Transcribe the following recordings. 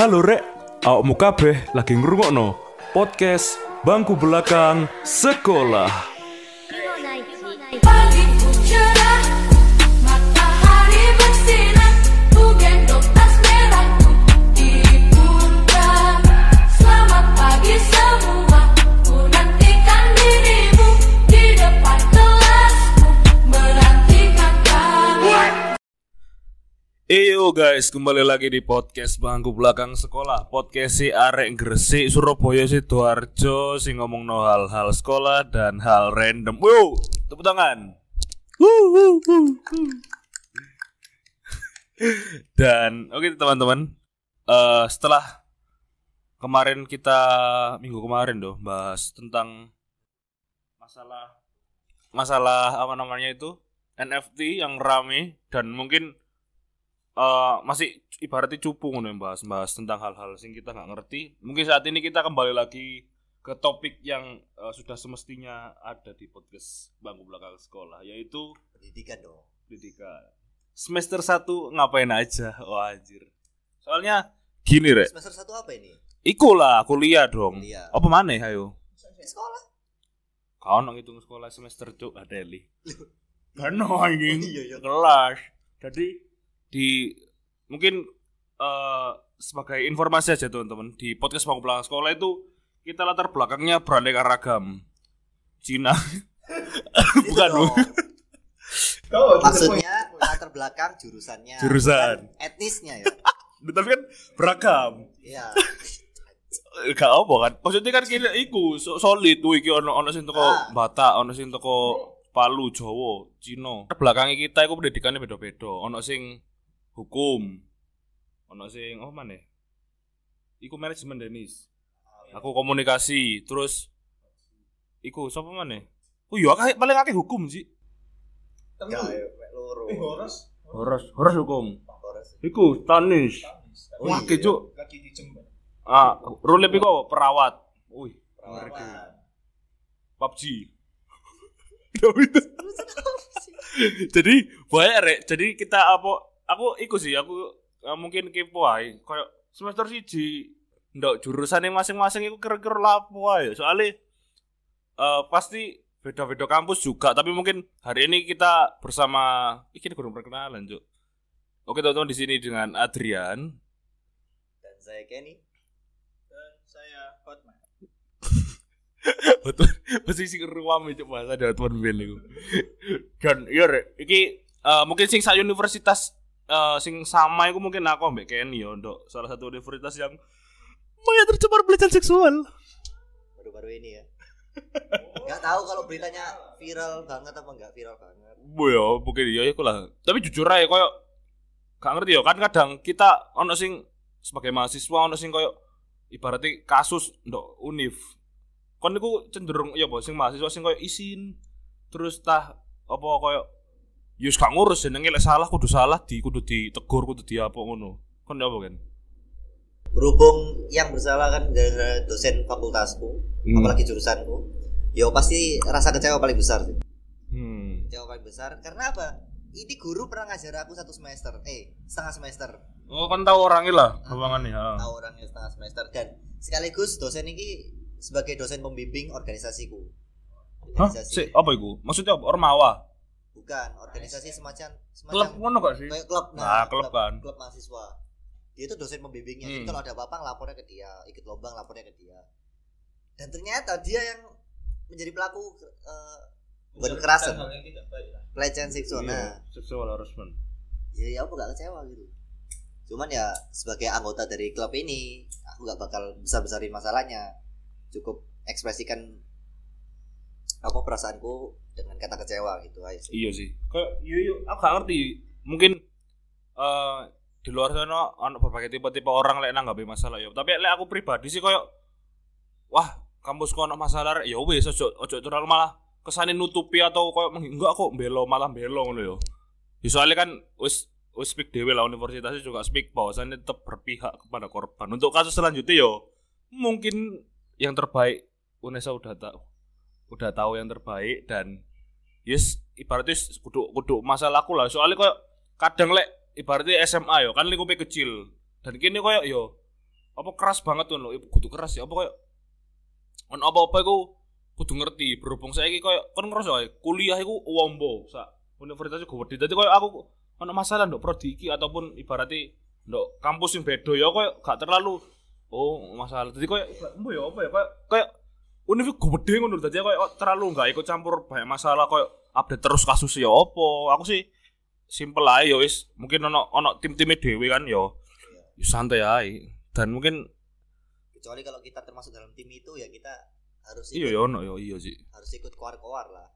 Halo rek, awakmu kabeh lagi ngrungokno podcast Bangku Belakang Sekolah. Eyo guys, kembali lagi di podcast Bangku Belakang Sekolah. Podcast si arek Gresik, Surabaya, Sidoarjo, sing ngomong no hal-hal sekolah dan hal random. Wow, tepuk tangan. Dan oke teman-teman, eh setelah kemarin kita minggu kemarin doh bahas tentang masalah masalah apa namanya itu NFT yang rame dan mungkin eh masih ibaratnya cupu ngono yang bahas bahas tentang hal-hal sing kita nggak ngerti. Mungkin saat ini kita kembali lagi ke topik yang eh, sudah semestinya ada di podcast bangku belakang sekolah yaitu pendidikan dong pendidikan. Semester 1 ngapain aja? Wah anjir. Soalnya gini rek, semester satu apa ini iku lah kuliah dong. Kuliah. Apa mana ayo? sekolah Kau nang hitung sekolah semester cuk adeli. Kan anjing. iya iya kelas. Jadi di mungkin eh, sebagai informasi aja teman-teman di podcast bangku belakang sekolah itu kita latar belakangnya beraneka ragam. Cina. Bukan, dong. Oh, maksudnya latar belakang jurusannya Jurusan. bukan etnisnya ya Tapi kan beragam. iya Gak apa kan? Maksudnya kan kita iku so- solid tuh iki ono ono sing teko Ah. Batak, ono sing teko Palu, Jawa, Cina. Belakangnya kita iku pendidikannya beda-beda. Ono sing hukum. Ono sing oh mana? Iku manajemen Denis. Aku komunikasi, terus iku sapa mana? Oh iya, akeh- paling akeh hukum sih. Ya, mek loro Horos. Horos, horos hukum. Horos. Iku tanis. Oh, Wah, iya. dijembat. Ah, rulep iku perawat. Wih, Perawatan. PUBG. jadi banyak rek. Jadi kita apa? Aku iku sih. Aku eh, mungkin kepo ae. Kayak semester siji ndak jurusan yang masing-masing itu kira-kira lapo ae. Soalnya eh, pasti beda-beda kampus juga. Tapi mungkin hari ini kita bersama. Iki kurang perkenalan Cuk. Oke teman-teman di sini dengan Adrian. dan saya Kenny Dan saya Hotman. betul posisi ruam itu bahasa dari tuan Ben itu dan iya rek iki eh, mungkin sing sa universitas eh, sing sama itu mungkin aku ambek Kenny ya untuk salah satu universitas yang banyak tercemar pelecehan seksual. Baru-baru ini ya. Nggak tahu kalau beritanya viral banget apa nggak viral banget. Bu ya mungkin iya iku lah tapi jujur aja koyo gak ngerti ya. Kan kadang kita ono sing sebagai mahasiswa ono sing koyo ibaratnya kasus ndok univ kon niku cenderung ya bos sing mahasiswa sing koyo isin terus tah apa koyo yus gak ngurus jenenge lek salah kudu salah di kudu ditegur kudu di apa ngono kon apa kan berhubung yang bersalah kan gara-gara dosen fakultasku Hmm. apalagi jurusanku ya pasti rasa kecewa paling besar sih hmm kecewa paling besar karena apa ini guru pernah ngajar aku satu semester eh setengah semester oh kan tahu orangnya lah ruangannya ha. tahu orangnya setengah semester dan sekaligus dosen ini sebagai dosen pembimbing organisasiku Hah? organisasi Si, apa itu? Maksudnya? Ormawa? Bukan organisasi semacam Klub semacam ngono gak sih? kayak klub Nah, klub kan. klub mahasiswa dia itu dosen pembimbingnya Hmm. jadi kalau ada apa-apa lapornya ke dia ikut lomba lapornya ke dia dan ternyata dia yang menjadi pelaku eh, bukan kekerasan Hal yang tidak baik lah. pelecehan seksual Iya, nah seksual harassment. ya ya aku gak kecewa gitu cuman ya sebagai anggota dari klub ini aku gak bakal besar besarin masalahnya cukup ekspresikan apa perasaanku dengan kata kecewa gitu aja sih Iya sih. Kayak iya iya aku gak ngerti. Mungkin eh di luar sana ono berbagai tipe-tipe orang lek nanggapi masalah ya. Tapi lek aku pribadi sih koyo wah, kampusku ono masalah rek, ya wis ojo ojo terlalu malah kesane nutupi atau koyo enggak kok belo malah belo ngono ya. Ya soalnya kan wis wis speak dewe lah universitasnya juga speak bahwasannya tetap berpihak kepada korban. Untuk kasus selanjutnya yo mungkin yang terbaik Unesa udah tahu. Udah tahu yang terbaik dan yes ibaratnya kudu kudu masalahku lah. Soalnya kok kadang lek ibaratnya SMA yo kan lingkupnya kecil. Dan kini koyo yo apa keras banget tuh lo kudu keras ya apa koyo on apa apa iku kudu ngerti. Berhubung saya koyo kan ngerasa ae, kuliah iku wombo sa universitas gue gede jadi koyo aku ono masalah ndok prodi iki ataupun ibaratnya ndok kampus yang beda ya koyo gak terlalu oh masalah. Jadi koyo ya apa ya koyo univ gue gede ngono dadi koyo terlalu nggak ikut campur banyak masalah koyo update terus kasus ya apa aku sih simple aja ya wis. Mungkin ono ono tim timnya dewi kan yo. Ya santai aja dan mungkin kecuali kalau kita termasuk dalam tim itu ya kita harus iya ikut, ya ono yo iya sih. harus ikut koar-koar lah.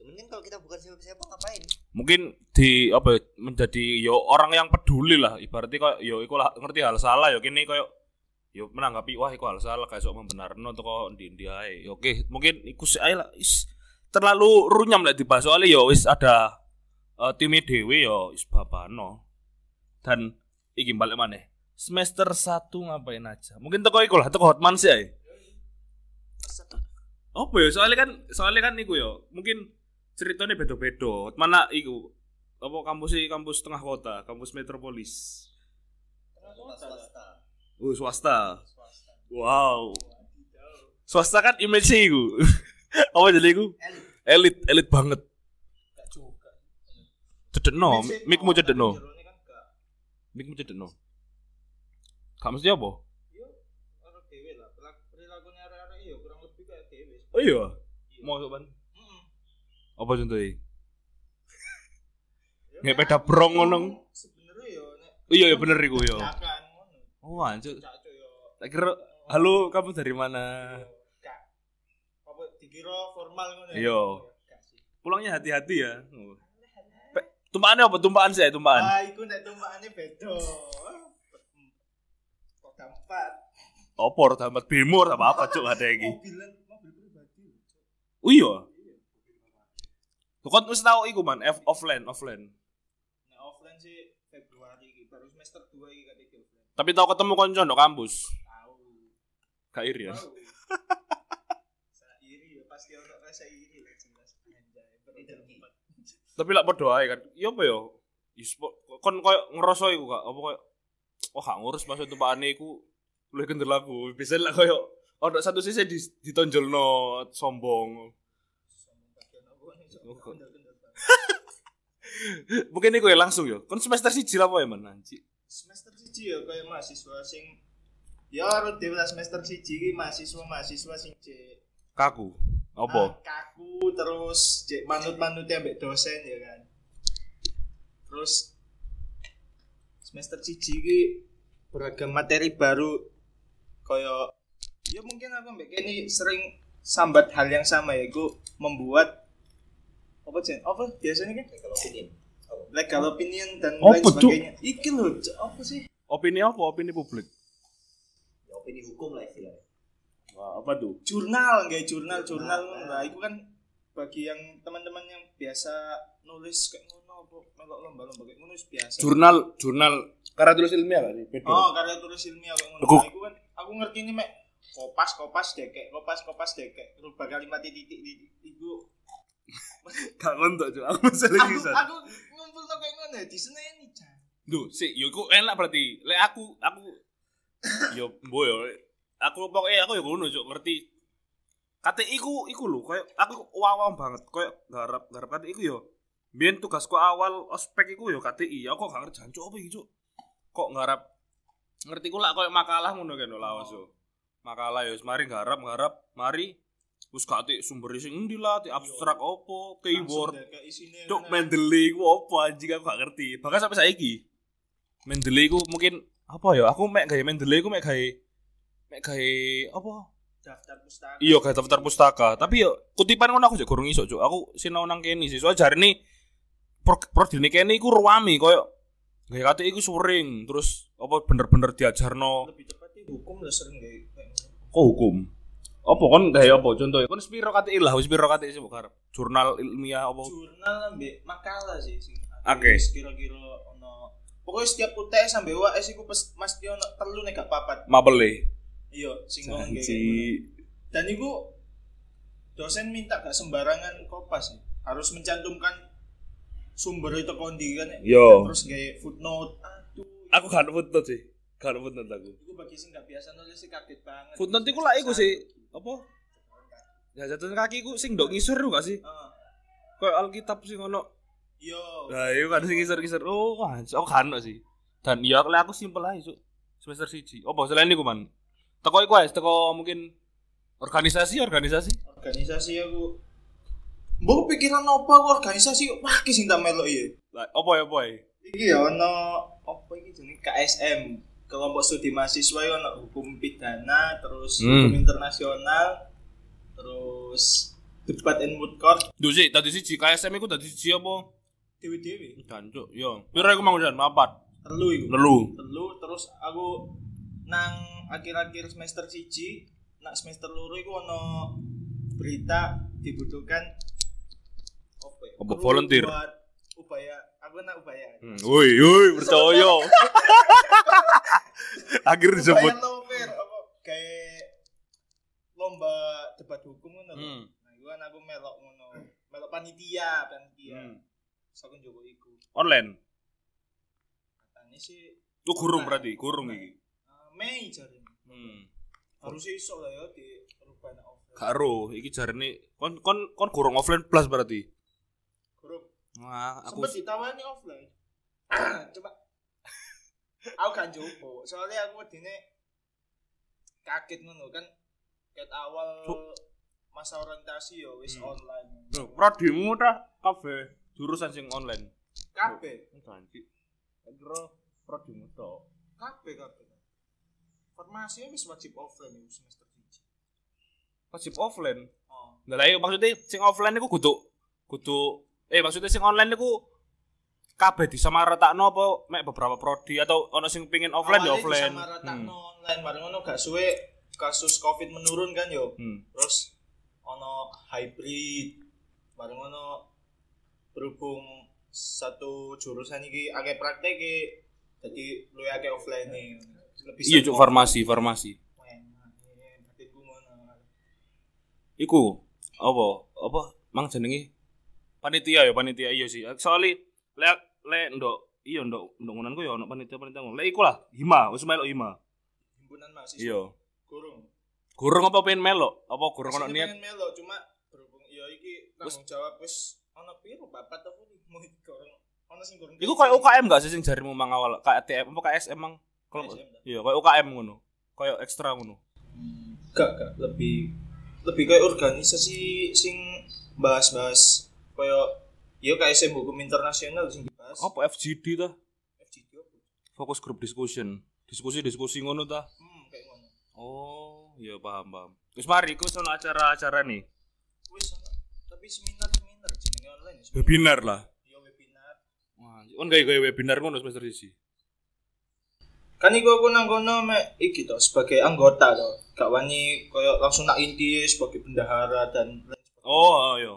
Cuman kan kalau kita bukan siapa-siapa ngapain? Mungkin di apa ya, menjadi yo orang yang peduli lah. Ibaratnya kok yo iku lah ngerti hal salah yo kini koyo yo menanggapi wah iku hal salah kayak sok membenarno kok di di ae. Yo, oke mungkin iku ae lah. Is terlalu runyam lah dibahas soalnya yo wis ada uh, timnya dewe yo is babano. Dan iki balik mana semester satu ngapain aja? Mungkin teko iku lah teko hotman sih ae. Apa ya soalnya kan soalnya kan iku yo mungkin ceritanya beda-beda. Mana iku apa kampus sih kampus tengah kota kampus metropolis oh swasta. Swasta. wow. Swasta kan image sih iku. Apa jadi iku? Elit. Elit. Banget. Cedekno. Mixing, mikmu cedekno. Kan mikmu cedekno. Gak mesti apa? Yo, orang dewe lah. Pelak- Perilakunya arek-arek yo kurang lebih kayak dewe. oh iya? Iya. mau Mm-mm. apa contohnya? Ya, Nggak nek peda aku brong ngono. Sebenarnya yo iya iya bener iku yo. Oh yo. tak kira halo kamu dari mana. Apa dikira formal ngono ya? Iya. Pulangnya hati-hati ya tumpahannya apa tumpahan sih tumpahan Ah, iku nek tumpakane beda. Kok dampat. apa roda bemo apa apa cuk ada Mobilan mobil pribadi. oh iya Tuh kan mesti tahu iku man F offline offline Nah, offline sih Februari iki, baru semester 2 iki iki. Tapi tahu ketemu konco ndok kampus. Tahu. gak iri ya? Iri ya pasti ono rasa iri lah jelas. Anjay, berempat. tapi lah podo ae kan. Iya apa ya? Po- kon koyo ngerasa iku gak apa koyo oh gak ngurus maksud tumpakane iku luwih kendel aku bisa lah koyo ono satu sisi di, ditonjolno sombong. Mungkin iku ya langsung ya. Kon semester siji lah apa ya man? Anji Semester siji ya kayak mahasiswa sing ya harus dhewe lah semester siji iki mahasiswa-mahasiswa sing cek kaku ah, apa kaku terus cek manut-manutnya ambek dosen ya kan. Terus semester siji iki beragam materi baru kaya ya mungkin aku mbak ini sering sambat hal yang sama ya gue membuat apa sih apa biasanya kan kalau opinion. Legal opinion dan Apa, lain sebagainya. Iki Cuk, apa sih? Opini apa? Opini publik? Ya opini hukum lah istilahnya. Wah, apa tuh? Jurnal nggak jurnal jurnal. Jurnal, lah itu kan bagi yang teman-teman yang biasa nulis kayak ngono apa melok lomba-lomba kayak ngono wis biasa. Jurnal jurnal. Karena tulis ilmiah kan beda. Oh karya tulis ilmiah kayak ngono. Aku- nah, itu kan aku ngerti ini mek. Kopas kopas dekek kopas kopas dekek. Rubah kalimat titik titik itu gak ngontok cuy aku masih lagi aku aku ngumpul no kayak ngono di sini ini Cak. Duh, sih, yo iku enak berarti. Lek aku aku yo mbo yo. Aku pokoknya aku yo ngono cuk ngerti. KTI ku iku lho, koyo aku wow banget koyo garap garap KTI ku yo. Biyen tugasku awal ospek iku yo KTI. Aku kok gak ngerti jancuk apa iki cuk. Kok garap ngerti ku lah koyo makalah ngono kan lho lawas yo. Makalah yo mari garap garap mari Terus gak tik sumber sing endi lah, tik abstrak opo, keyboard. Cuk. Mendeley ku apa anjing aku gak ngerti. Bahkan sampai saiki. Mendeley ku mungkin apa ya? Aku mek gawe Mendeley ku mek gawe mek gawe apa? daftar pustaka Iya gawe daftar pustaka. Tapi yo kutipan ngono aku jek gurung iso, Cuk. Aku sinau nang kene sih. Soal jarine pro prodine kene iku ruwami koyo gawe kate iku sering terus apa bener-bener diajarno lebih tepatnya hukum lah sering ngono. kok hukum. Apa kon gawe apa contohnya? Kon spiro KTI lah, wis spiro KTI sih bukan. Jurnal ilmiah apa? jurnal ambek makalah sih sing Oke. wis kira-kira ono pokoknya setiap UTS sampai UAS iku mesti ono telu nek gak papat Mabele. iya sing ngomong ngono. dan iku dosen minta gak sembarangan kopas nih. Harus mencantumkan sumber itu kondi kan. ya. Yo. Terus kayak footnote. Aduh. Aku gak footnote sih. Gak footnote aku. Itu bagi sing gak biasa nulis sih kaget banget. Footnote iku lah iku sih. Apa? Ya jatuh kaki ku sing ndok ngisor gak sih? Ah, Kayak Alkitab sing ono. yo. Nah, itu kan sing ngisor-ngisor. Oh, wah, aku kan sih. Dan iya kalau aku simpel aja, Cuk. Semester siji. Apa selain iku, Man? Teko iku ae, teko mungkin organisasi, organisasi. Organisasi aku. Mbok pikiran apa aku organisasi wah ki sing tak melok iya. Lah, apa ya, apa ya? Iki ya ono apa iki jenenge KSM, kelompok studi mahasiswa ya ono hukum pidana, terus Hmm. hukum internasional, terus debat and moot court Duh sih, tadi siji KSM iku tadi siji apa? dewi-dewi. Jancuk, yo. Piro iku mang jan? Mapat. Telu iku. Lelu. Telu terus aku nang akhir-akhir semester siji, nak semester loro iku ono berita dibutuhkan apa ya? Volunteer? buat upaya aku nak upaya. Hmm. Woi, woi, percaya. Akhir disebut. Upaya lover apa kayak lomba debat hukum ngono. Hmm. Nah, iku kan aku melok ngono. Melok panitia, panitia. Hmm. Terus aku njogo iku. Online. Katanya sih Lu gurung berarti, gurung iki. eh, Mei jarine. Hmm. Harusnya iso lah ya di perubahan offline. Karo, iki jarene kon kon kon gurung offline plus berarti. Wah, aku sempet ditawani offline. Coba aku kan jopo, soalnya aku wedine kaget ngono kan ket awal masa orientasi ya wis Hmm. online. Loh, prodimu ta kabeh jurusan sing online. Kabeh, Ganti. Kira prodimu tok. kabeh kabeh. Farmasi wis wajib offline ya semester 1. Wajib offline. Oh. Lah maksudnya sing offline iku kudu kudu eh maksudnya sing online iku kabeh disamaratakno apa mek beberapa prodi atau ono sing pengin offline ya offline. disamaratakno online bareng ngono gak suwe kasus Covid menurun kan yo. Hmm. Terus ono hybrid bareng ono berhubung satu jurusan iki akeh praktek jadi lu akeh offline nih lebih Iya cuk farmasi, farmasi. berarti ku ngono Iku apa? Apa mang jenenge panitia ya panitia iya sih. Soalnya lek lek ndok iya ndok ndok ngunanku ya ono panitia-panitia ngono. Lek iku lah hima, wis melok hima. himpunan mahasiswa Iya. kurung Gurung apa pengen melok? Apa gurung ono niat? pengen melok cuma berhubung iya iki tanggung jawab wis ono piro papat apa limo iki kurang ono sing kurang Iku kayak UKM gak sih sing jarimu mang awal? Kayak TM apa KSM mang? Kalau iya kayak UKM ngono. Kayak ekstra ngono. gak gak lebih lebih kayak organisasi sing bahas-bahas kayak ya KSM hukum internasional sing dibahas Apa FGD ta? FGD apa? Fokus group discussion. Diskusi-diskusi ngono ta? hmm kayak ngono Oh, iya paham paham. Wis mari iku sono acara-acara nih. wis tapi seminar seminar jenenge online seminar. Webinar lah. ya webinar Wah, kon gawe-gawe webinar ngono semester siji. kan iku aku nang kono mek iki to sebagai anggota to gak wani koyo langsung nak inti sebagai bendahara dan sebagainya. Oh, iya.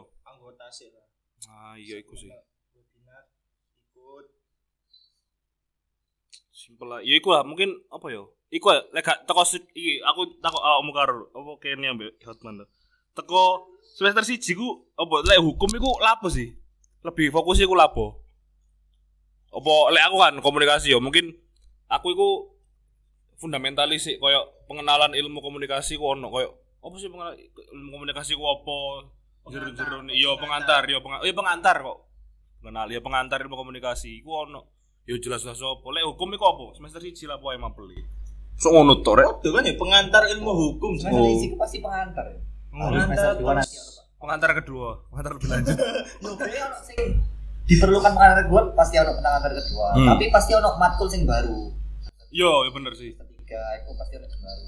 Ah, iya iku sih. webinar ikut Simpel lah. Ya iku lah mungkin apa ya? Iku lah, lek gak teko iki aku takok awakmu karo apa kene ambek Hotman to. Teko semester siji ku apa lek hukum iku lapo sih? Lebih fokus iku lapo? Apa lek aku kan komunikasi ya mungkin aku iku fundamentalis sih koyo pengenalan ilmu komunikasi ku ono koyo apa sih pengenalan ilmu komunikasi ku apa? Jero-jero iya pengantar, iya pengantar, iya pengantar kok. Kenal ya pengantar ilmu komunikasi iku ono. Ya jelas-jelas apa. Lek hukum iku apa? Semester 1 lah poe mapel iki. Sok ngono to rek. Oh, kan ya pengantar ilmu hukum. Semester Oh. isi itu pasti pengantar ya. Oh, Kalau semester dua nanti ono, Pak. Pengantar kedua, pengantar lebih lanjut. Ono sing diperlukan pengantar kedua pasti ono pengantar kedua. Hmm. Tapi pasti ono matkul sing baru. Yo, ya bener sih. Ketiga itu pasti ono sing baru.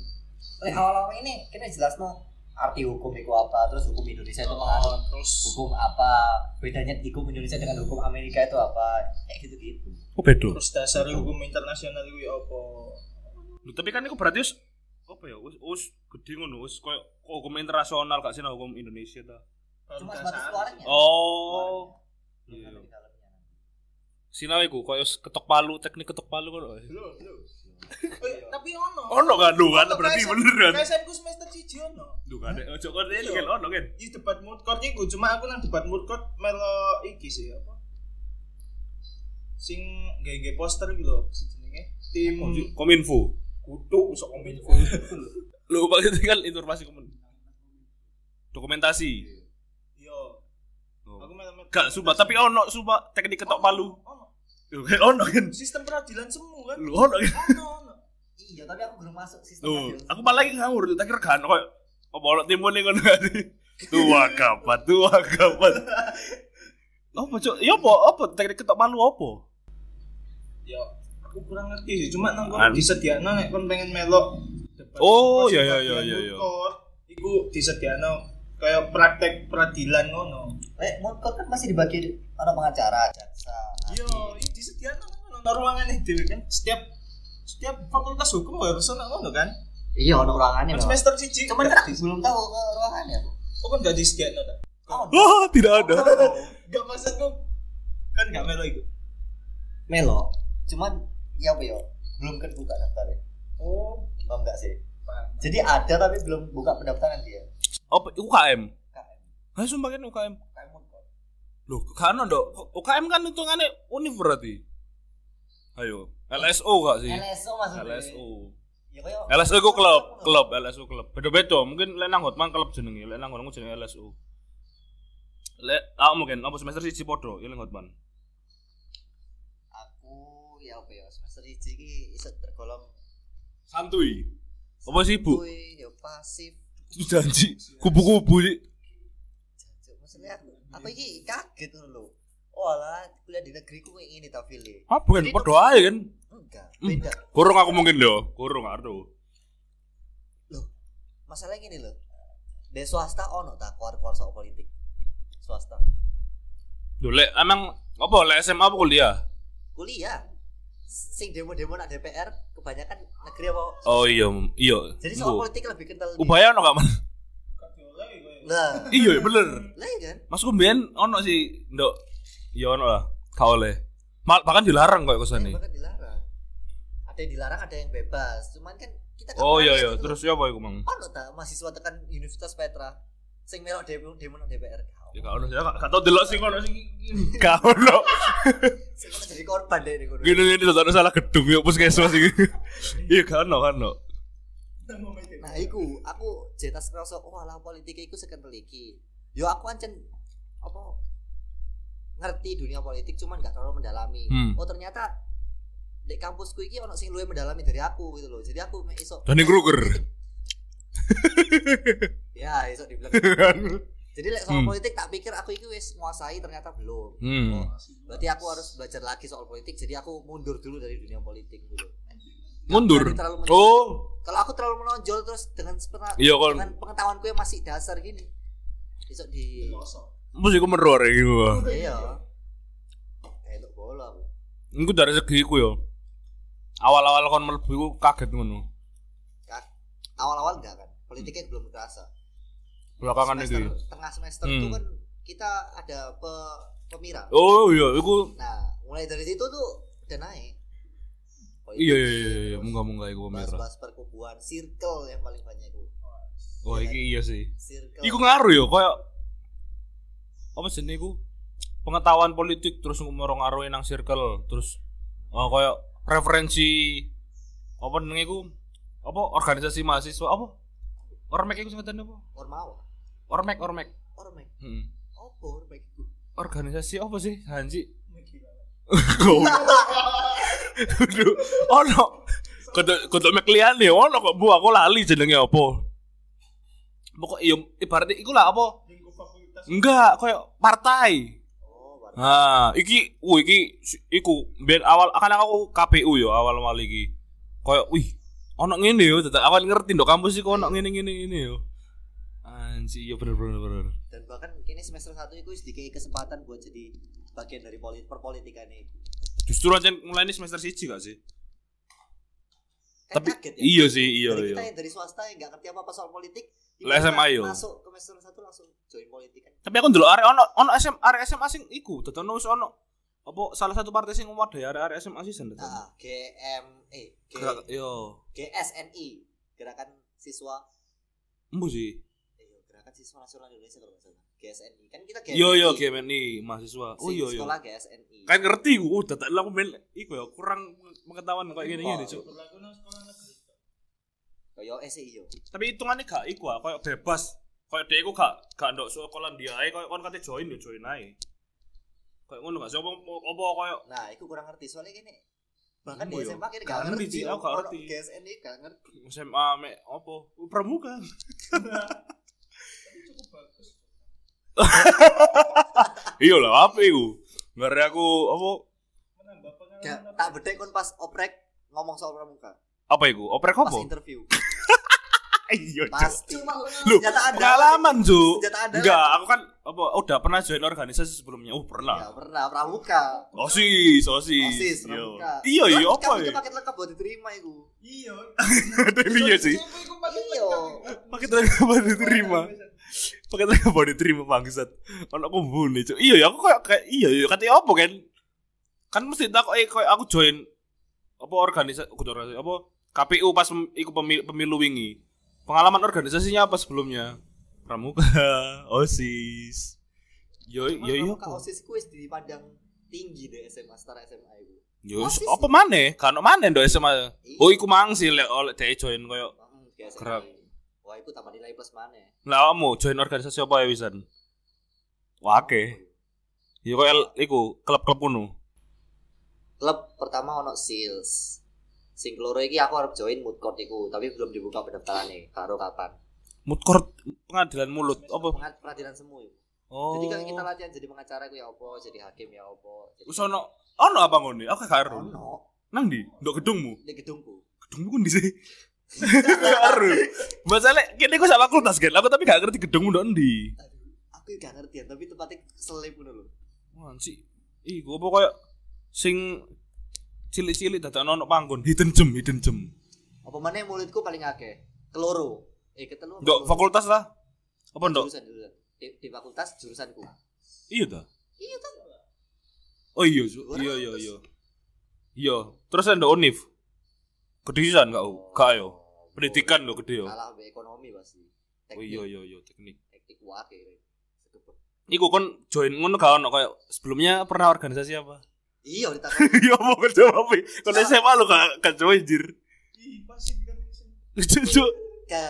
Oleh awal-awal ini kita jelas no arti hukum itu apa, terus hukum Indonesia itu menganut Oh, terus hukum apa, bedanya hukum Indonesia dengan hukum Amerika itu apa, kayak gitu-gitu. Oh, bedo. terus dasar hukum internasional itu ya apa? Tapi kan iku berarti wis apa ya? Wis wis gede ngono, wis koyo hukum internasional gak sih nah, hukum Indonesia ta. Cuma sebatas keluarannya. Oh. Iya. iku koyo ketok palu, teknik ketok palu kono. Belum, belum. Eh, tapi ono. Ono kan lu kan berarti bener kan. KSM ku semester 1 ono. Duh kan ojo kon ini Iya. kan ono kan. Di debat mood court iku cuma aku nang debat mood court melo iki sih apa? Sing nggih poster iki lho si jenenge. Tim Kominfo. kutu sok kominfo. Lu maksudnya kan informasi komun. Dokumentasi. Yo, Oh. aku melo Gak sumpah tapi ono sumpah teknik ketok palu. Ono. Kan ono kan. Sistem peradilan semu kan. Lu ono kan. Ono ono. Iya, tapi aku belum masuk sistem Tuh, radio. aku malah lagi ngawur, tak kira kan koyo apa ono timun ning ngono kan. Tua kapat, tua kapat. Apa cok? Ya apa? Apa teknik ketok palu apa? Ya, aku kurang ngerti sih. Cuma nang An- kono disediakno nek kon pengen melok Oh, iya, iya, iya, mood iya. court, Iku disediakno kayak praktek peradilan ngono. Eh, motor kan masih dibagi ada pengacara, jaksa. Iya, ngono nang ruangan dhewe kan. Setiap setiap fakultas hukum harus ono ngono kan. Iya, ada ruangannya. Kan semester siji Cuman gak kan belum tahu ke ruangannya. Bu. Oh kan gak disediakno ta? Oh, Oh, tidak ada. Gak maksudku kan gak melo iku. Melo. Cuman ya apa ya? Belum kebuka daftarnya. Oh, Paham enggak sih? paham. Jadi ada tapi belum buka pendaftaran dia. Apa UKM? KM. Hah, sumpah kan UKM. Loh, kan dok. UKM kan hitungannya univ berarti. Ayo, LSO gak sih? LSO maksudnya. LSO. Ya kayak LSO ku klub, klub LSO klub. Beda-beda, mungkin lek nang Hotman klub jenenge, lek nang ngono jenenge LSO. Lek ah mungkin apa semester siji podo, ya lek Hotman. aku ya apa ya semester 1 iki iso tergolong Santuy. Apa sih, Bu? Kuy, ya pasif. Janji kubu-kubu sih. Jancuk, Maksudnya aku apa iki kaget ngono lho. Oh kuliah di negeri ku kayak gini tak pilih. Ah, bukan podo ae kan. Enggak, Hmm. beda. Kurung aku mungkin lho, kurung aduh. Loh, masalahnya gini loh. Di swasta ono tak keluar-keluar soal politik. Swasta. Lho lek emang apa lek SMA apa kuliah? Kuliah. Sing demo-demo nak DPR kebanyakan negeri apa? Oh iya, iya. Jadi soal politik lebih kental. Ubaya ono gak? Gak. Nah, Iya, bener. lah iya kan? Masku mbiyen ono sih, Nduk. Ya ono lah. Gak oleh. Mal, bahkan dilarang kok kesane. bahkan dilarang. Ada yang dilarang, ada yang bebas. Cuman kan kita gak Oh iya iya, gitu terus ya apa iku, Mang? ono ta mahasiswa tekan Universitas Petra sing melok demo demo nang DPR. Ya gak ono, gak gak tau delok sing ono sing gak ono. Sing ono jadi korban deh nih Gini tau salah gedung ya puskesmas iki. Iya gak ono kan ono. Iki. Nah, iku aku jetas kerasa oh alah politik iku sekentel iki. Yo aku ancen apa ngerti dunia politik cuman gak terlalu mendalami. Hmm. Oh ternyata di kampusku iki ono sing luwih mendalami dari aku gitu loh. Jadi aku iso Danny Kruger. Ya, iso dibilang. Jadi lek soal Hmm. politik tak pikir aku iki wis nguasai ternyata belum. Hmm. Oh, berarti aku harus belajar lagi soal politik. Jadi aku mundur dulu dari dunia politik dulu. Mundur. Berani terlalu menonjol. Oh. Kalau aku terlalu menonjol terus dengan Iya, kon. dengan pengetahuanku yang masih dasar gini. Iso di Mesti ku meror iki gua. Iya. Kayak bola aku. Iku dari segi iku yo. Awal-awal kon mlebu iku kaget ngono. Awal-awal enggak kan? Politiknya belum terasa. Belakangan semester, iki. tengah semester Hmm. itu kan kita ada pe, pemira. Oh iya, iku Nah, mulai dari situ tuh udah naik. Politik, iya iya iya, iya, terus munggah-munggah iku merah. Bahas-bahas perkubuan, circle yang paling banyak itu. Wah, iki iya sih. Circle. Iku ngaruh yo koyo apa sih iku? Pengetahuan politik terus ngaruh nang circle terus oh, koyo referensi apa jenenge iku? Apa organisasi mahasiswa apa? Ormek iku sing ngerti apa? Ormawa. Ormek, ormek. Ormek. Hmm. Apa ormek itu? Organisasi apa sih? Hanji. Kudu ono. Kudu kudu mek liyane ono kok Bu aku lali jenenge apa. Pokok iya ibaratnya iku lah apa? Enggak, koyo partai. Oh. Nah, iki, uh, iki, iku, biar awal, akan aku KPU yo awal awal iki. Koyo, wih, ono ngene yo, tetep awal ngerti dok kampus iku ono ngene ngene ngene yo. Anji, iya bener bener bener. Dan bahkan kini semester 1 itu sedikit kesempatan buat jadi bagian dari politik perpolitikan ini. Justru aja mulai ini semester siji gak sih? Kan Tapi kaget ya. iya sih, iya dari iya. kita yang dari swasta yang nggak ngerti apa-apa soal politik Lah, SMA yo. masuk ke semester 1 langsung join politik kan Tapi aku ndelok arek ono ono SM arek SMA sing iku, dadi ono wis ono apa salah satu partai sing ngwadai arek-arek SMA season to. Nah, GM eh G, Gerak- Yo, GSNI Gerakan Siswa embu sih. Siswa Nasional Indonesia kalau nggak salah GSNI kan kita GMI Yo yo GMNI mahasiswa. Oh yo yo. sekolah GSNI Kan ngerti gua udah tak aku men iku ya kurang pengetahuan kayak Cuk. Nang sekolah negeri. Kayak eh sih yo Tapi hitungannya gak iku ah, kayak bebas. Kayak dia iku gak gak ndok sekolah dia ae kayak kon kate join yo join ae. Kayak ngono gak sih apa kayak nah itu kurang ngerti soalnya gini bahkan Embo di. SMA kini Gak gak ngerti, aku gak ngerti. GSNI gak ngerti SMA me apa? Pramuka. Iya lah apa iku? Ngare aku apa. Gak, tak bedek kon pas oprek ngomong soal pramuka apa iku? Oprek pas apa? interview Iya, pasti Lu pengalaman, ada Enggak, aku kan apa udah pernah join organisasi sebelumnya. Oh, ya pernah. pernah pramuka OSIS, OSIS. osis Yo. pramuka Iya, iya apa ya? paket lengkap buat diterima itu Iya. Iya sih. Iya. Pakai tenaga apa diterima? Pakai tenaga apa diterima bangsat. Ono kumbune, Cuk. Iya ya, aku kayak kayak iya iya katanya apa kan? Kan mesti tak eh kayak aku join apa organisasi kudu organisasi apa KPU pas pem- iku pemilu, pemilu wingi. Pengalaman organisasinya apa sebelumnya? Pramuka, OSIS. Yo yo yo. pramuka osis kuis dipandang tinggi deh SMA setara SMA itu Yo OSIS apa maneh? Kan maneh ndok SMA. Oh iku mangsil oleh dhek join koyo. Gerak. Wah itu tambah nilai plus mana Lah kamu join organisasi apa ya wisan? Wake. Yo koyo iku klub-klub ngono. klub pertama ono sales sing keloro iki aku harus join mood court iku tapi belum dibuka pendaftarannya karo kapan Mood court pengadilan mulut apa? Pengat peradilan semu iku. Oh. jadi kalau kita latihan jadi pengacara iku ya apa jadi hakim ya apa jadi Wis ono ono apa ngene? Aku gak karo. ono Nang ndi? Ndok gedungmu. di gedungku Gedungmu ku ndi sih? Karo. Masalah kene ku sama fakultas kan. Aku tapi gak ngerti gedungmu ndok ndi. Aduh, aku gak ngerti ya tapi tempatnya selip ngono lho Wah, sih. Iku apa koyo sing cilik-cilik dadak ono panggon hidden gem, hidden gem. apa mana mulutku paling akeh keloro eh ketelu Ndok fakultas lah. Apa ndok? jurusan jurusan di, di fakultas jurusanku Iya ta? iya kan Oh iya, iya iya iya. Iya, terus ndok Unif. Kedisisan gak? Gak yo. Pendidikan lo gede yo. kalah be ekonomi pasti Oh iya iya iya teknik. teknik wake Sekepet. Iku kon join ngono gak ono kayak sebelumnya pernah organisasi apa? iya ditakon Iya mau jawab. Kalau SMA lo gak gak join jir. Ih, pasti kan Cuk. ke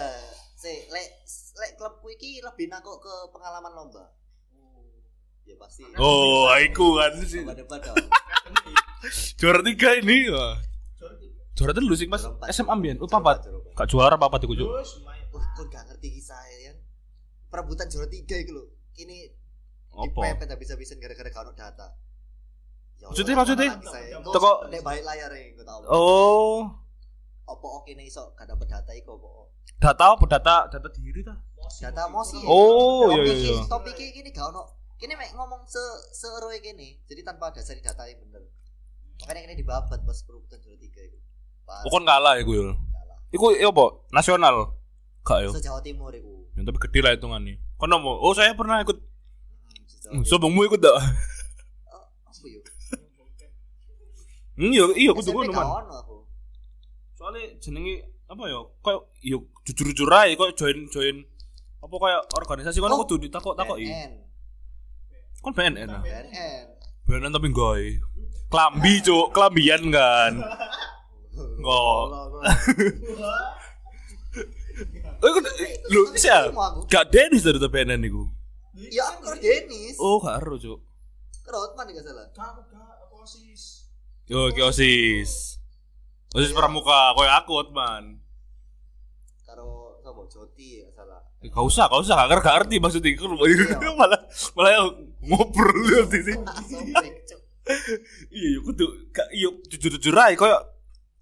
se lek lek klubku iki lebih nakok ke pengalaman lomba ya pasti Oh, iku kan sih. Juara tiga ini. Juara telu sih empat. SMA ambian. Oh, papat. Gak juara papat iku, Cuk. Wah kok gak ngerti kisah ya kan perebutan juara tiga itu loh ini Apa? dipepet habis-habisan gara-gara gak ono data Ya Maksudnya- maksudnya? Teko- Kok nek balik layar ya gue tau Oh, apa oke nih iso gak dapet data iku apa data apa data data diri ta? data mosi Oh, iya, iya, iya. topik ini gak ono kini mek ngomong se seeroe gini jadi tanpa dasar data yang bener makanya ini dibabat pas perebutan juara tiga itu kon kalah iku yo. kalah Iku iya apa? Nasional. Gak yo. se Jawa Timur itu Ya, tapi gede lah hitungannya. Kon mau? Oh, saya pernah ikut. Hmm, Hmm, Timur. Sombongmu ikut tak? Oh, apa yuk Hmm, iya, iya, aku man. ono aku Soalnya jenenge apa ya? Kayak yo jujur-jujur aja kok join join apa kayak organisasi kon Oh, kudu ditakok-takoki. Kon BNN ah. BNN BNN tapi gawe. Klambi, Cuk, klambian kan. Oh. Oh, iku lu sih ya? aku Gak Denis dari BNN iku. ya aku karo Denis Oh, gak ero, Cuk. karo Hotman gak salah Aku gak, aku osis. Yo, ki OSIS. OSIS pramuka, koyo aku, Otman. karo sapa Joti gak salah Gak usah, gak usah, gak ngerti maksudnya iku malah malah ngobrol di sini. Iya, kudu iya jujur-jujur ae koyo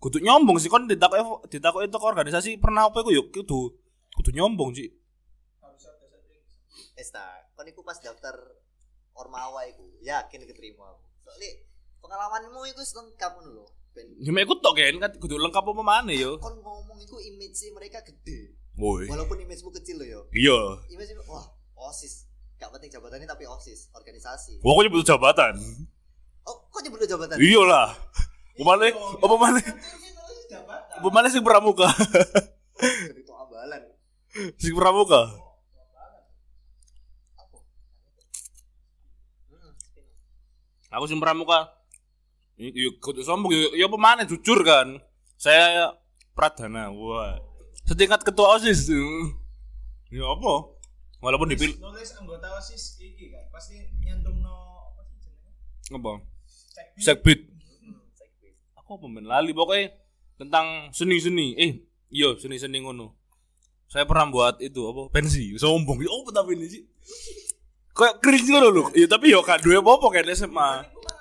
kudu nyombong sih kon ditakok ditakok itu organisasi pernah apa iku yo kudu kudu nyombong sih. Esta kon iku pas daftar Ormawa iku yakin keterima aku soalnya pengalamanmu iku lengkap ngono lho ben Ya ikut tok kan, kudu lengkap apa maneh yo. kon ngomong iku image mereka gede Woi. walaupun imagemu kecil lo yo Iya. image wah osis gak penting jabatannya tapi osis organisasi Pokoknya butuh jabatan. oh Kok nyebut jabatan? Iya lah. Apa mana? Apa mana? Sing pramuka? Jadi itu ambalan. Sing pramuka. Aku sing pramuka. Iya, kudu sombong ya, ya apa mana jujur kan. Saya Pradana. Wah. Setingkat ketua OSIS. Ya apa? Walaupun dipilih nulis anggota OSIS iki kan pasti nyantum no apa sih jenenge? apa? Sekbid. Sekbid. Aku pemain lali pokoknya tentang seni-seni. Eh, iya seni-seni ngono. Saya pernah buat itu apa? Pensi. Sombong. Ya apa tapi ini sih? Kayak cringe ngono lho. Iya tapi yo gak duwe apa-apa kan SMA. Itu kan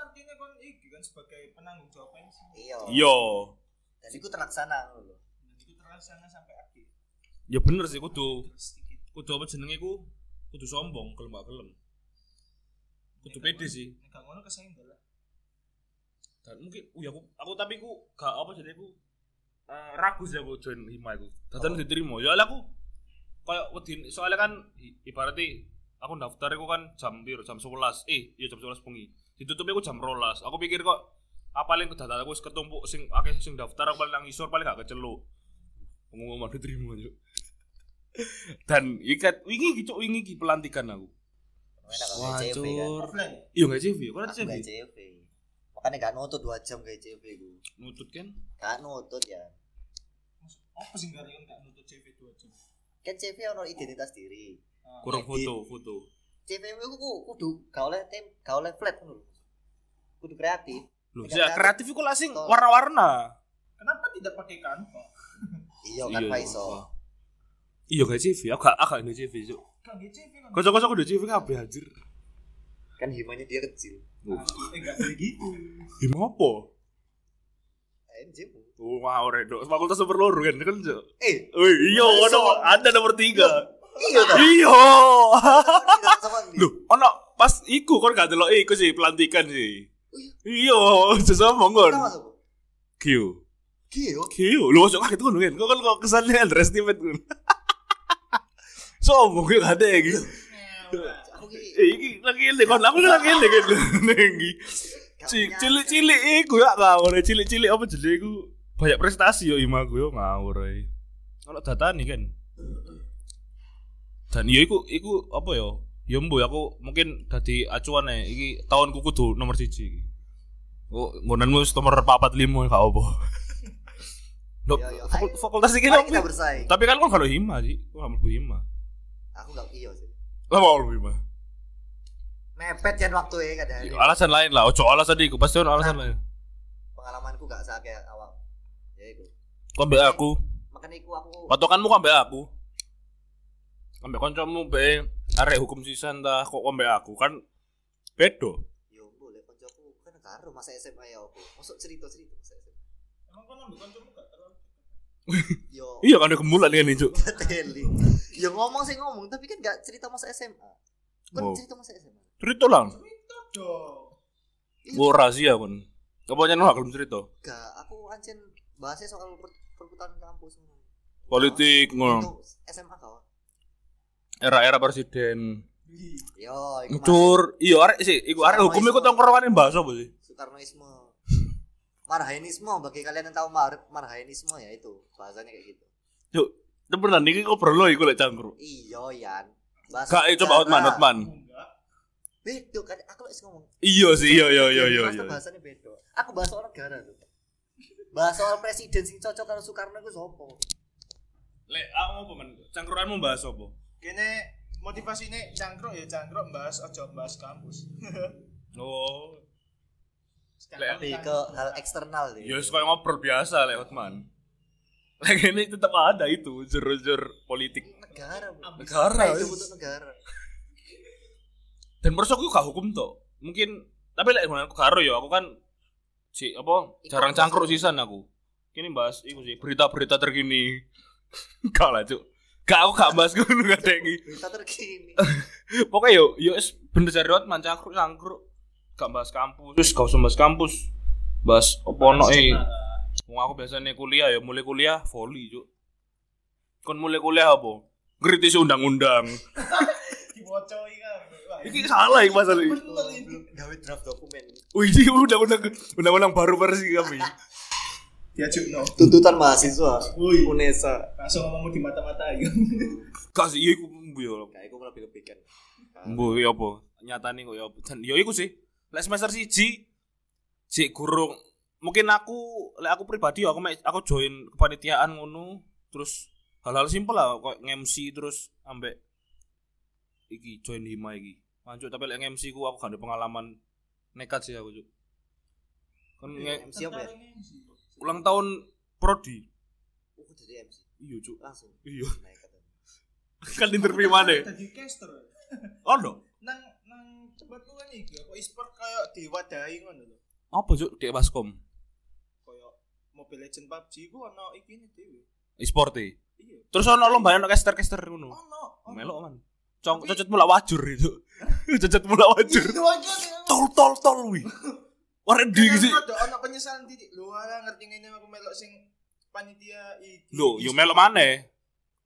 kan sebagai penanggung jawab pensi. Iya. Iya. Dan itu terlaksana lho. Dan itu terlaksana sampai akhir. Ya bener sih kudu Terus sedikit. kudu apa jenenge ku kudu sombong kalau gak gelem. Kudu pede sih. Nek gak ngono kesenggol lah. Dan mungkin uh, ya aku aku tapi ku gak apa jenenge ku eh, ragu sih aku join hima iku. Dadan diterima. Ya aku kayak wedi soalnya kan ibaratnya aku daftar aku kan jam piro? Jam 11 eh iya jam 11 bengi. Ditutup aku jam rolas. Aku pikir kok apa paling kedadak aku wis ketumpuk sing akeh sing daftar aku paling nang isor paling gak keceluk. Ngomong-ngomong diterima yuk dan ikat wingi gitu wingi pelantikan aku. Kan? Wah, cur. Iya gak CV kok ada Aku CV gak CV. Makanya gak nutut 2 jam kayak CV ku. nutut kan Gak nutut ya. Apa sih gak kan gak nutut CV 2 jam? Kan CV ono identitas diri. Ah, kurang Edit. foto foto CV ku ku kudu gak oleh tem, gak oleh flat ngono. Kudu kreatif. Loh, ya kreatif iku lah sing warna-warna. Kenapa tidak pakai Canva? Iya kan Pak iso. Iya gak CV, aku gak aku gak CV, Cuk. Kan di CV kan. Kocok-kocok udah CV kabeh anjir. Kan himanya dia kecil. Eh gak boleh gitu. Gimana apa? AMJ mu. Oh, wah, ora dok. Fakultas nomor loro kan kan. Eh, Wih, iya, Masa? ono ada nomor tiga. iya. Iya. Loh, ono pas iku kon gak delok iku sih pelantikan sih. Iya, sesama kon. Kita masuk. Q. Gio. Q. Lu masuk kaget kan kan? Kok kan kok kesannya underestimate kan. Sombong gue gak ada gitu. Eh, iki lagi ini kon aku lagi ini kan. Nengi. gak Ci- punya- Cilik-cilik iku ya ngawur. Cilik-cilik apa jenenge iku banyak prestasi yo ima gue yo ngawur. Kalau data nih kan. Dan yo iku iku apa yo? Yo mbo aku mungkin dadi acuan ae iki tahunku kudu nomor siji iki. Oh, ngonanmu nomor 45 gak apa. Dok, Yo, yo. fakul- fakultas iki apa? kita bersaing. Tapi kan kok kalau hima sih, kok mlebu hima. Aku gak iya sih. Lah mau hima. Mepet kan waktu ya kadang. Alasan lain lah, ojo alasan iku, pasti ono alasan lain. Pengalamanku gak sakit awal. Ya itu. Kok mbek aku, Makanya iku aku patokanmu kok mbek aku. Ambek kancamu mbek arek hukum sisan dah kok mbek aku kan bedo. yo boleh koncoku kan karo masa SMA ya aku. Masuk cerita-cerita masa SMA. Emang kau ngambil kancamu gak terlalu Yo Iya kan ada kemulan kan. Yo ngomong sih ngomong tapi kan gak cerita masa SMA. Kan Oh. cerita masa SMA. Cerita lang. cerita dong. Gua rahasia kan. Kebanyakan lu belum cerita. Gak, aku ancen bahasnya soal per perputaran kampus. Politik ngono. SMA kau. Era-era presiden. Yo, iku Cur, iya arek sih, iku arek hukum iku tongkrongan bahasa apa sih? Soekarnoisme. Marhainisme bagi kalian yang tahu mar marhainisme ya itu bahasanya kayak gitu. Yuk, temenan iki kok perlu iku lek cangkruk. Iya, Yan. Bahasa Gak, eh, coba Hotman, sejarah. Bedo kan aku lagi ngomong. Iya sih, iya iya iya iya. Bahasa iya. bahasanya bedo. Aku bahas soal negara tuh. Bahas soal presiden sing cocok karo Soekarno iku sopo? Lek aku mau pemen, cangkruanmu bahas apa? Kene motivasinya cangkruk ya cangkruk bahas ojo bahas kampus. Oh, Lebih ke hal eksternal deh. ya suka ngobrol biasa lek Hotman. Lagi ini tetap ada itu jur-jur politik negara. Negara. Nah, itu butuh negara. Dan perso aku gak hukum tuh. Mungkin tapi lek aku karo ya aku kan si apa jarang cangkruk sisan aku. Kini bahas iku sih berita-berita terkini. Gak lah, Cuk. Gak aku gak bahas ngono gak. Berita terkini. Pokoknya yo yo es bener jare Hotman cangkruk cangkruk. Gak bahas kampus. Terus gak usah bahas kampus. Bahas apa ono e. Wong aku biasanya kuliah ya mulai kuliah volley, Cuk. Kon mulai kuliah apa? Ngritisi undang-undang. dibocoi Iki salah iki masalah iki. bener ini. Gawe draft dokumen. Wih, ini undang-undang undang-undang baru versi kami. Diajuk no. Tuntutan mahasiswa Wih. UNESA. Langsung ngomong di mata-mata ya. Kasih iya iku mbu yo. Nah, itu lebih lebih kan. Mbu ya apa? Nyatane kok ya apa? Dan yo iku sih. Lek semester siji sik gurung mungkin aku lek aku pribadi aku mek- aku join kepanitiaan ngono terus hal-hal simpel lah kok nge-MC terus ambek iki join hima iki. Lanjut tapi lek nge-MC ku aku gak ada pengalaman nekat sih aku cuk. Kan nge- MC apa ya? ulang tahun prodi. Oh, jadi MC. Iya cuk. Langsung. Iya. Kan interview mana? Tadi caster. Oh no. Nang nang tempat kan iki apa e-sport kayak diwadahi ngono lho. Apa cuk di Baskom? Kayak Mobile Legend PUBG ku ono iki dhewe. E-sport e. Iya. Terus ono lomba ono caster-caster ngono. Ono. Melok man. Cong cocot mulak wajur itu. cocot mulak wajur. Itu aja. Tol tol tol wi. Warna di sih. Ada ono penyesalan titik. Lu ala ngerti ngene aku melok sing panitia iki. Lho, yo melok mana?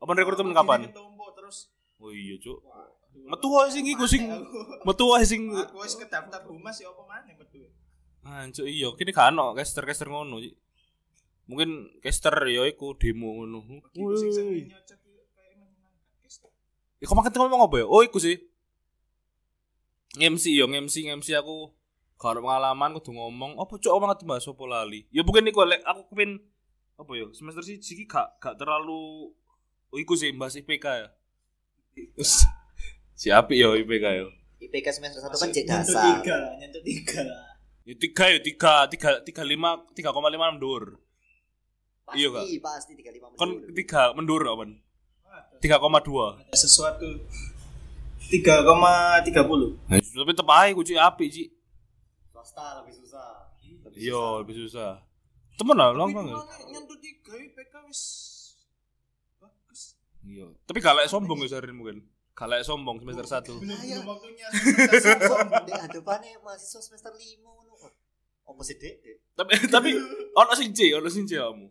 Open rekrutmen kapan? Terus. Oh iya, Cuk. Metu wae sing iku sing metu wae sing Aku wis kedaftar humas ya apa maneh metu. Anjuk iya, kini kan ono caster-caster ngono. Mungkin caster ya iku demo ngono. Sing sing Wih. nyocok iki kayak menyenangkan. Iku makan ngomong apa ya? Oh, iku sih. MC yo, MC MC aku ada pengalaman kudu ngomong apa cok banget bahas apa lali ya mungkin iku lek aku kepin apa ya semester siji iki gak gak terlalu oh, iku sih bahas IPK ya si api yo IPK yo IPK semester 1 kan cek nyentuh dasar. Tiga nyentuh tiga ya tiga ya tiga tiga tiga lima tiga koma lima mendur Pasti, Iya, Kak. pasti 35 kon menit. tiga mendur apa Ada tiga koma dua sesuatu 3,30. nah, tapi tetep aja ku ci api ci Swasta lebih susah. Iya lebih susah temen lah Tapi banget gimana nyentuh tiga IPK wis bagus. iya tapi gak lek sombong ya Sarin mungkin gak lek sombong semester satu Belum Ayo. belum waktunya semester mahasiswa semester 5 ngono kok. Apa sih, Dek? Dek? tapi tapi ono sing C ono sing C kamu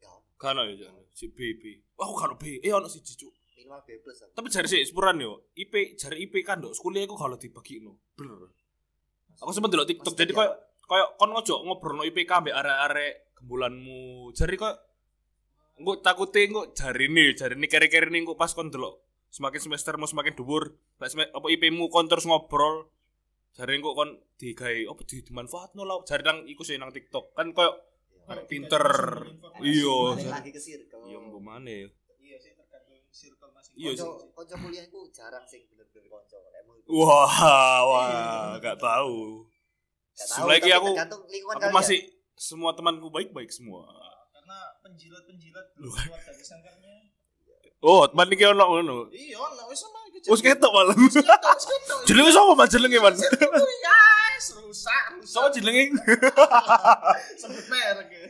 Ya, kan ya. Si B B. Aku kan B. Eh ono si C cuk. Minimal B plus. aku. tapi jari sih sepuran yo. IP jari IP kan dok. Sekolah aku kalau dibagi no bener. Aku sempet delok TikTok. Jadi koyo koyo kon ngojo ngobrol no IPK ambek arek-arek gembulanmu. Jari kok engko takute engko jari nih jari nih kere-kere nih engko pas kon delok semakin semester mau semakin dhuwur lek apa IP-mu kon terus ngobrol jari engko kon digawe apa di dimanfaatno lah. Jari nang iku sih nang TikTok. Kan koyo. Arek pinter iya Balik lagi ke circle. iya engko mana ya Iya sih tergantung circle masing Iya sih. Konco kuliahku jarang sih bener-bener. Emang wah wah gak tahu tapi aku aku masih semua temanku baik-baik semua karena penjilat-penjilat belum keluar dari sangkarnya. oh teman iki ono ngono Iya, ono wis ono. Wis ketok malah jenenge sapa man jenenge man Guys, rusak, sapa rusak. jenenge Sebut merek ya.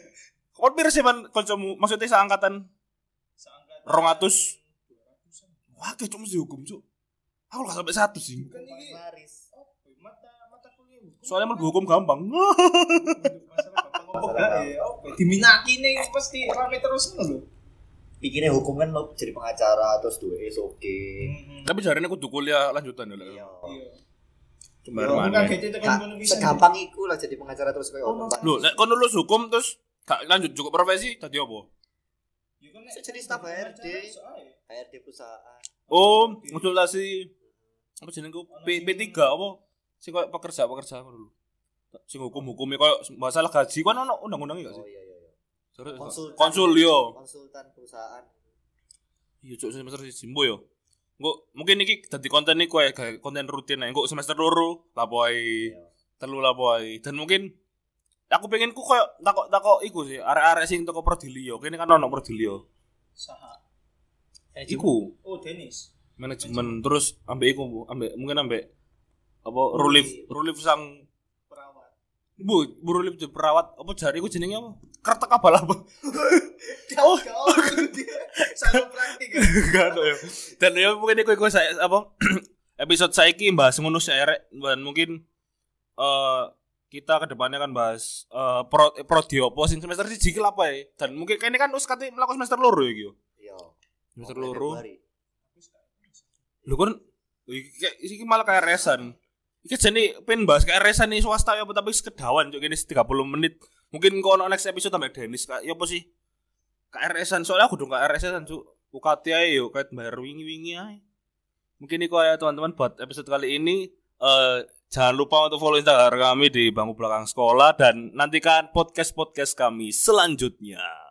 kon pira sih man kancamu maksudnya seangkatan Seangkatan 200. 200-an. wah kayak cuma dihukum cuk aku gak sampai satu sih Kan iki Laris. apa ya, mata mata kuliah hukum. soalnya mau hukum gampang ya? Diminati nih pasti rame terus lho. Bikinnya hukum kan lo jadi pengacara terus dua is oke. tapi jarane kudu kuliah lanjutan ya Iya. Iya. cuma Yo, mana itu kan segampang iku lah jadi pengacara terus kayak Oh, lu lek kon lulus hukum terus gak lanjut cukup profesi tadi apa Ya kan, jadi staf HRD. Bisa aja. HRD perusahaan. oh konsultasi apa jenengku P P3 apa sing koyo pekerja pekerja ngono lho sing hukum-hukumnya koyo masalah gaji kan ono undang-undangnya gak Oh sih iya iya iya. Terus- Konsultan. konsul yo Konsultan perusahaan. iya cuk semester siji mbo yo Engko mungkin iki dadi konten iku ya kayak konten rutin ae. Engko semester loro lapo ae, Iya. telu lapo ae. Dan mungkin aku pengen ku koyo takok takok iku sih, arek-arek sing teko Prodilio. Kene kan ono Prodilio. Saha. Iku Oh, Dennis. manajemen terus ambek iku ambek mungkin ambek apa Rulif Rulif sang Perawat. Bu, Bu Rulif perawat apa jari iku jenenge apa? Kertek abal apa? Oh, Selalu praktik ya. Ya. Dan ya mungkin iku iku saya apa episode saiki bahas ngono sih arek dan mungkin eh kita ke depannya kan bahas eh pro prodi opo sing semester siji ki lha apa ya. Dan mungkin kayaknya kan wis kate mlaku semester loro ya iki. Iya. Semester loro. Februari. Lho kan iki iki malah kayak resan. Iki jane pengen bahas KRS nih swasta ya tapi sekedawan cuk ini 30 menit. Mungkin kau next episode tambah Dennis kak. Ya apa sih? KRS-an soalnya aku dong KRS-an cuk. UKT ae yo kait bayar wingi-wingi ae. Mungkin itu ya teman-teman buat episode kali ini eh jangan lupa untuk follow Instagram kami di bangku belakang sekolah dan nantikan podcast-podcast kami selanjutnya.